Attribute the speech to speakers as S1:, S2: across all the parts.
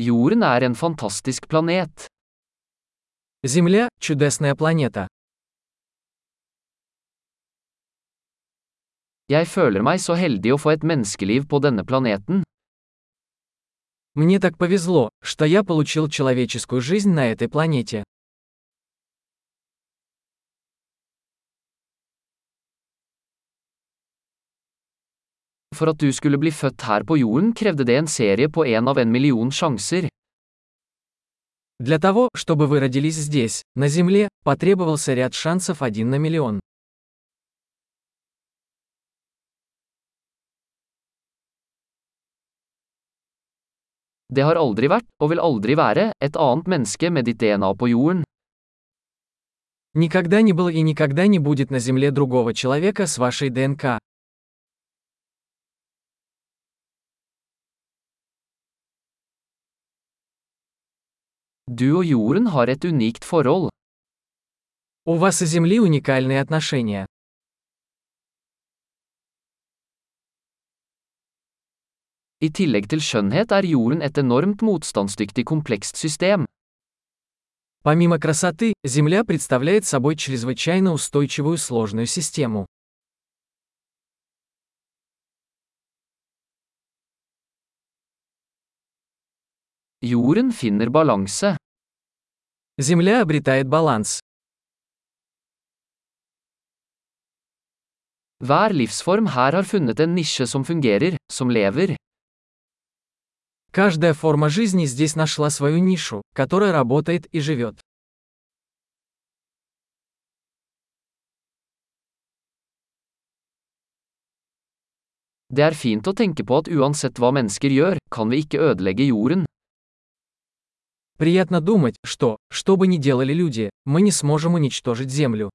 S1: Jorden er en fantastisk planet.
S2: Земля – чудесная планета.
S1: Jeg føler meg så heldig å få et menneskeliv på denne planeten.
S2: Мне так повезло, что я получил человеческую жизнь на этой планете.
S1: For at du skulle bli født her på jorden krevde det en serie på en av en million sjanser.
S2: Для того, чтобы вы родились здесь, на Земле, потребовался ряд шансов один на миллион.
S1: Det har aldri vært, og vil aldri være, et annet menneske med ditt DNA på jorden.
S2: Никогда не было и никогда не будет на Земле другого человека с вашей ДНК.
S1: Du og jorden har et unikt forhold.
S2: У вас и Земли уникальные отношения.
S1: I tillegg til skjønnhet er jorden et enormt motstandsdyktig komplekst system.
S2: Помимо красоты, Земля представляет собой чрезвычайно устойчивую сложную систему.
S1: Jorden finner balanse.
S2: Земля обретает баланс.
S1: Hver livsform her har funnet en nisje som fungerer, som lever.
S2: Каждая форма жизни здесь нашла свою нишу, которая работает и живет.
S1: Det er fint å tenke på at uansett hva mennesker gjør, kan vi ikke ødelegge jorden.
S2: Приятно думать, что, что бы ни делали люди, мы не сможем уничтожить Землю.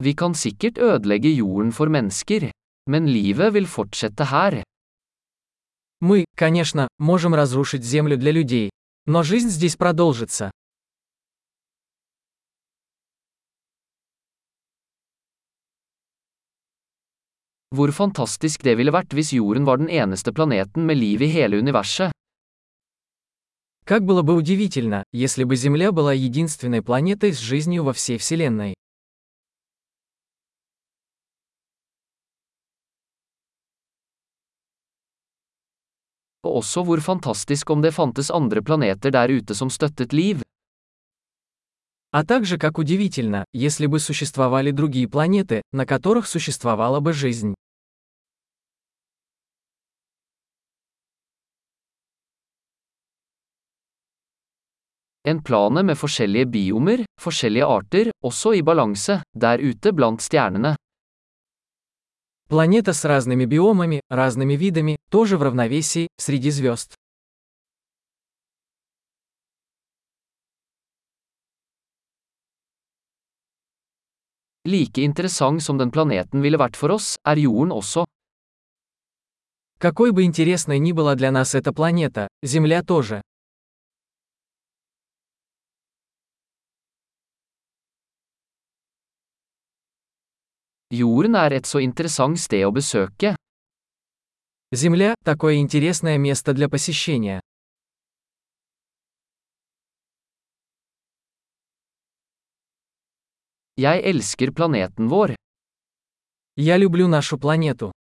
S1: Vi kan sikkert ødelegge jorden for mennesker, men livet vil fortsette her.
S2: Мы, конечно, можем разрушить Землю для людей, но жизнь здесь продолжится.
S1: Hvor fantastisk det ville vært hvis jorden var den eneste planeten med liv i hele universet.
S2: Как было бы удивительно, если бы Земля была единственной планетой с жизнью во всей Вселенной.
S1: Og også hvor fantastisk om det fantes andre planeter der ute som støttet liv.
S2: А также как удивительно, если бы существовали другие планеты, на которых существовала бы жизнь.
S1: En plane med forskjellige biomer, forskjellige arter, også i balanse, der ute blant stjernene.
S2: Планета с разными биомами, разными видами, тоже в равновесии, среди звезд.
S1: Like interessant som den planeten ville vært for oss, er jorden også.
S2: Какой бы интересной ни была для нас эта планета, Земля тоже.
S1: Jorden er et så interessant sted å besøke.
S2: Земля – такое интересное место для посещения. Я люблю нашу планету.